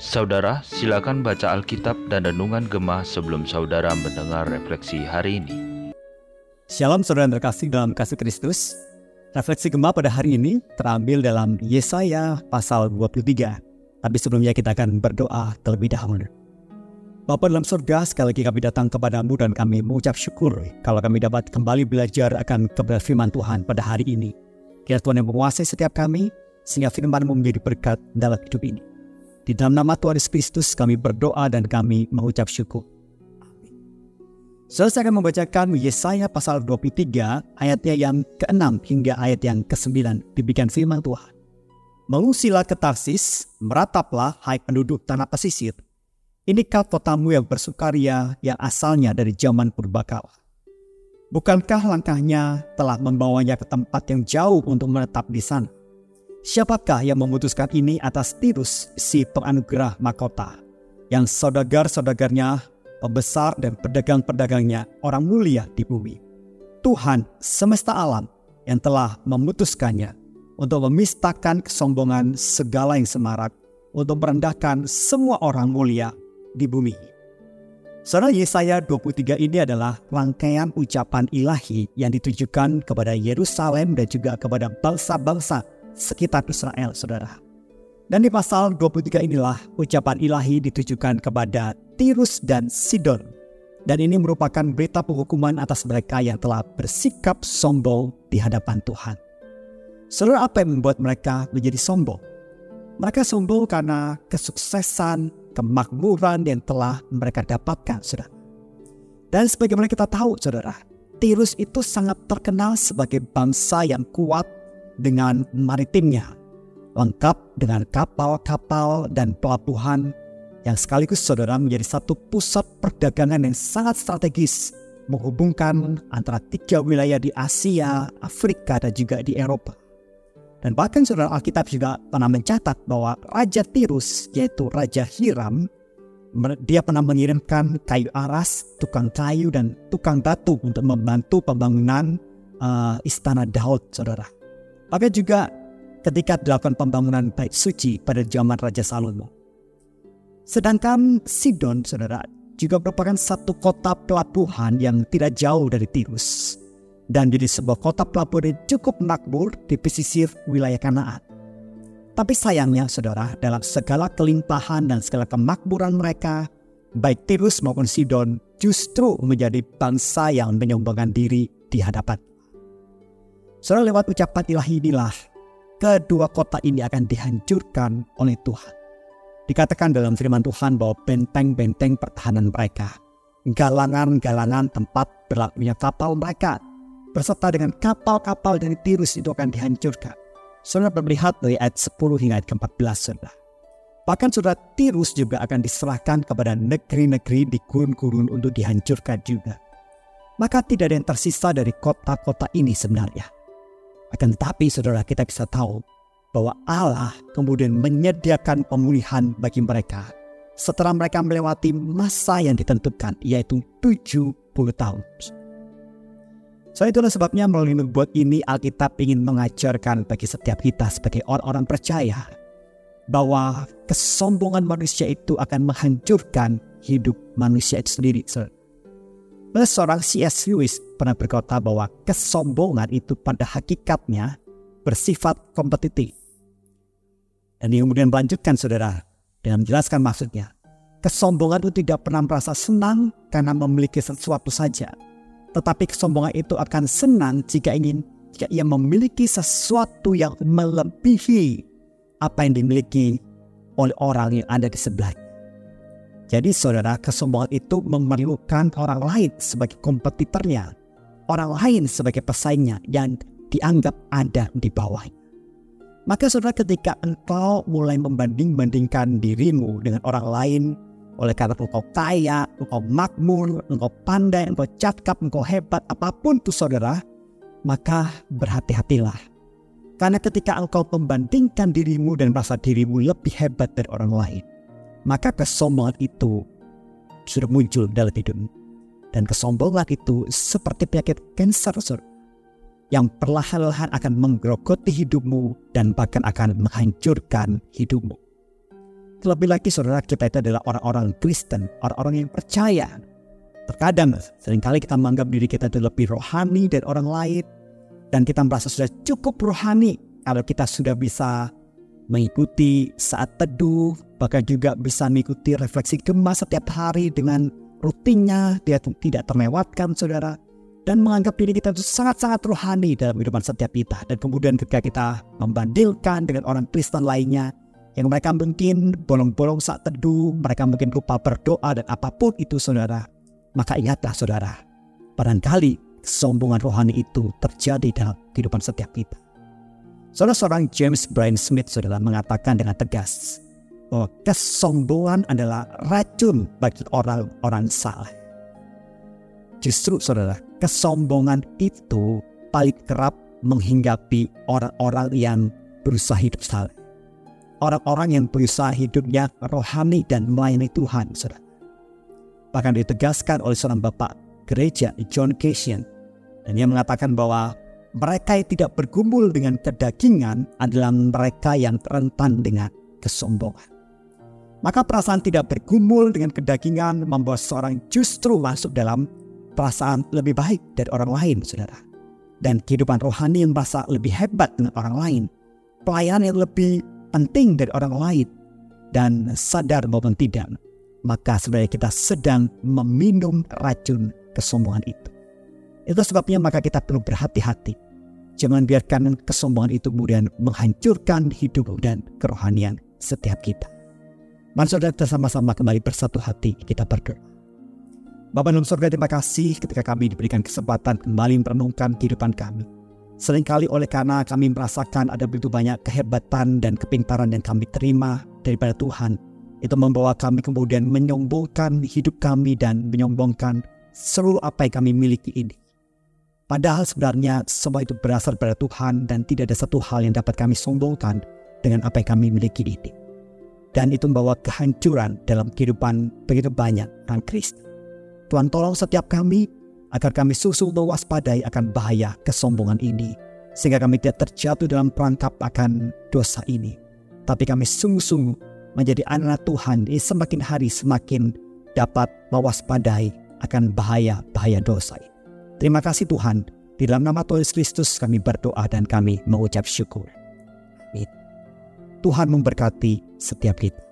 Saudara, silakan baca Alkitab dan Renungan Gemah sebelum saudara mendengar refleksi hari ini. Shalom saudara yang terkasih dalam kasih Kristus. Refleksi Gemah pada hari ini terambil dalam Yesaya pasal 23. Tapi sebelumnya kita akan berdoa terlebih dahulu. Bapa dalam surga, sekali lagi kami datang kepadamu dan kami mengucap syukur kalau kami dapat kembali belajar akan kebenaran firman Tuhan pada hari ini. Kiranya Tuhan yang menguasai setiap kami, sehingga firman-Mu menjadi berkat dalam hidup ini. Di dalam nama Tuhan Yesus Kristus kami berdoa dan kami mengucap syukur. Saya akan membacakan Yesaya pasal 23 ayatnya yang ke-6 hingga ayat yang ke-9 dibikin firman Tuhan. Mengungsilah ke Tarsis, merataplah hai penduduk tanah pesisir. Inikah kotamu yang bersukaria yang asalnya dari zaman purbakala. Bukankah langkahnya telah membawanya ke tempat yang jauh untuk menetap di sana? Siapakah yang memutuskan ini atas Tirus, si penganugerah mahkota, yang saudagar-saudagarnya, pembesar dan pedagang-pedagangnya orang mulia di bumi? Tuhan semesta alam yang telah memutuskannya untuk memistahkan kesombongan segala yang semarak, untuk merendahkan semua orang mulia di bumi. Saudara Yesaya 23 ini adalah rangkaian ucapan ilahi yang ditujukan kepada Yerusalem dan juga kepada bangsa-bangsa sekitar Israel, saudara. Dan di pasal 23 inilah ucapan ilahi ditujukan kepada Tirus dan Sidon. Dan ini merupakan berita penghukuman atas mereka yang telah bersikap sombong di hadapan Tuhan. Saudara, apa yang membuat mereka menjadi sombong? Mereka sombong karena kesuksesan, kemakmuran yang telah mereka dapatkan, saudara. Dan sebagaimana kita tahu, saudara, Tirus itu sangat terkenal sebagai bangsa yang kuat dengan maritimnya, lengkap dengan kapal-kapal dan pelabuhan yang sekaligus saudara menjadi satu pusat perdagangan yang sangat strategis menghubungkan antara tiga wilayah di Asia, Afrika, dan juga di Eropa. Dan bahkan saudara Alkitab juga pernah mencatat bahwa Raja Tirus yaitu Raja Hiram dia pernah mengirimkan kayu aras, tukang kayu dan tukang batu untuk membantu pembangunan uh, istana Daud, saudara. Tapi juga ketika dilakukan pembangunan bait suci pada zaman Raja Salomo. Sedangkan Sidon, saudara, juga merupakan satu kota pelabuhan yang tidak jauh dari Tirus. Dan jadi sebuah kota pelabuhan cukup makmur di pesisir wilayah Kanaan. Tapi sayangnya saudara, dalam segala kelimpahan dan segala kemakmuran mereka, baik Tirus maupun Sidon justru menjadi bangsa yang menyombongkan diri di hadapan Saudara lewat ucapan ilahi inilah kedua kota ini akan dihancurkan oleh Tuhan. Dikatakan dalam firman Tuhan bahwa benteng-benteng pertahanan mereka, galangan-galangan tempat berlakunya kapal mereka, beserta dengan kapal-kapal dari Tirus itu akan dihancurkan. Saudara melihat dari ayat 10 hingga ayat ke-14 saudara. Bahkan saudara Tirus juga akan diserahkan kepada negeri-negeri di gurun-gurun untuk dihancurkan juga. Maka tidak ada yang tersisa dari kota-kota ini sebenarnya akan tetapi saudara kita bisa tahu bahwa Allah kemudian menyediakan pemulihan bagi mereka setelah mereka melewati masa yang ditentukan yaitu 70 tahun. So itulah sebabnya melalui nubuat ini Alkitab ingin mengajarkan bagi setiap kita sebagai orang-orang percaya bahwa kesombongan manusia itu akan menghancurkan hidup manusia itu sendiri. Saudara. Seorang C.S. Lewis pernah berkata bahwa kesombongan itu pada hakikatnya bersifat kompetitif. Dan dia kemudian melanjutkan saudara dengan menjelaskan maksudnya. Kesombongan itu tidak pernah merasa senang karena memiliki sesuatu saja. Tetapi kesombongan itu akan senang jika ingin jika ia memiliki sesuatu yang melebihi apa yang dimiliki oleh orang yang ada di sebelahnya. Jadi saudara, kesombongan itu memerlukan orang lain sebagai kompetitornya. Orang lain sebagai pesaingnya yang dianggap ada di bawah. Maka saudara ketika engkau mulai membanding-bandingkan dirimu dengan orang lain oleh karena engkau kaya, engkau makmur, engkau pandai, engkau cakap, engkau hebat, apa pun itu saudara, maka berhati-hatilah. Karena ketika engkau membandingkan dirimu dan merasa dirimu lebih hebat dari orang lain, maka kesombongan itu sudah muncul dalam hidupmu. Dan kesombongan itu seperti penyakit kanker. yang perlahan-lahan akan menggerogoti hidupmu dan bahkan akan menghancurkan hidupmu. Terlebih lagi saudara kita itu adalah orang-orang Kristen, orang-orang yang percaya. Terkadang sering kali kita menganggap diri kita itu lebih rohani dari orang lain dan kita merasa sudah cukup rohani kalau kita sudah bisa mengikuti saat teduh, bahkan juga bisa mengikuti refleksi gemah setiap hari dengan rutinnya, dia tidak terlewatkan saudara dan menganggap diri kita itu sangat-sangat rohani dalam kehidupan setiap kita. Dan kemudian ketika kita membandingkan dengan orang Kristen lainnya, yang mereka mungkin bolong-bolong saat teduh, mereka mungkin lupa berdoa dan apa pun itu saudara. Maka ingatlah saudara, barangkali kesombongan rohani itu terjadi dalam kehidupan setiap kita. Saudara seorang James Brian Smith saudara mengatakan dengan tegas bahwa kesombongan adalah racun bagi orang-orang salah. Justru saudara, kesombongan itu paling kerap menghinggapi orang-orang yang berusaha hidup salah. Orang-orang yang berusaha hidupnya rohani dan melayani Tuhan, saudara. Bahkan ditegaskan oleh seorang bapak gereja, John Cassian. Dan dia mengatakan bahwa mereka yang tidak bergumul dengan kedagingan adalah mereka yang rentan dengan kesombongan. Maka perasaan tidak bergumul dengan kedagingan membawa seorang justru masuk dalam perasaan lebih baik dari orang lain, saudara. Dan kehidupan rohani yang merasa lebih hebat dengan orang lain. Pelayanan yang lebih penting dari orang lain. Dan sadar maupun tidak, maka sebenarnya kita sedang meminum racun kesombongan itu. Itu sebabnya maka kita perlu berhati-hati. Jangan biarkan kesombongan itu kemudian menghancurkan hidup dan kerohanian setiap kita. Mari saudara kita sama-sama kembali bersatu hati kita berdoa. Bapak dalam surga terima kasih ketika kami diberikan kesempatan kembali merenungkan kehidupan kami. Seringkali oleh karena kami merasakan ada begitu banyak kehebatan dan kepintaran yang kami terima daripada Tuhan. Itu membawa kami kemudian menyombongkan hidup kami dan menyombongkan seluruh apa yang kami miliki ini. Padahal sebenarnya semua itu berasal dari Tuhan dan tidak ada satu hal yang dapat kami sombongkan dengan apa yang kami miliki ini. Dan itu membawa kehancuran dalam kehidupan begitu banyak orang Kristen. Tuhan tolong setiap kami agar kami susu mewaspadai akan bahaya kesombongan ini. Sehingga kami tidak terjatuh dalam perangkap akan dosa ini. Tapi kami sungguh-sungguh menjadi anak Tuhan ini semakin hari semakin dapat mewaspadai akan bahaya-bahaya dosa ini. Terima kasih Tuhan. Di dalam nama Tuhan Kristus kami berdoa dan kami mengucap syukur. Amin. Tuhan memberkati setiap kita.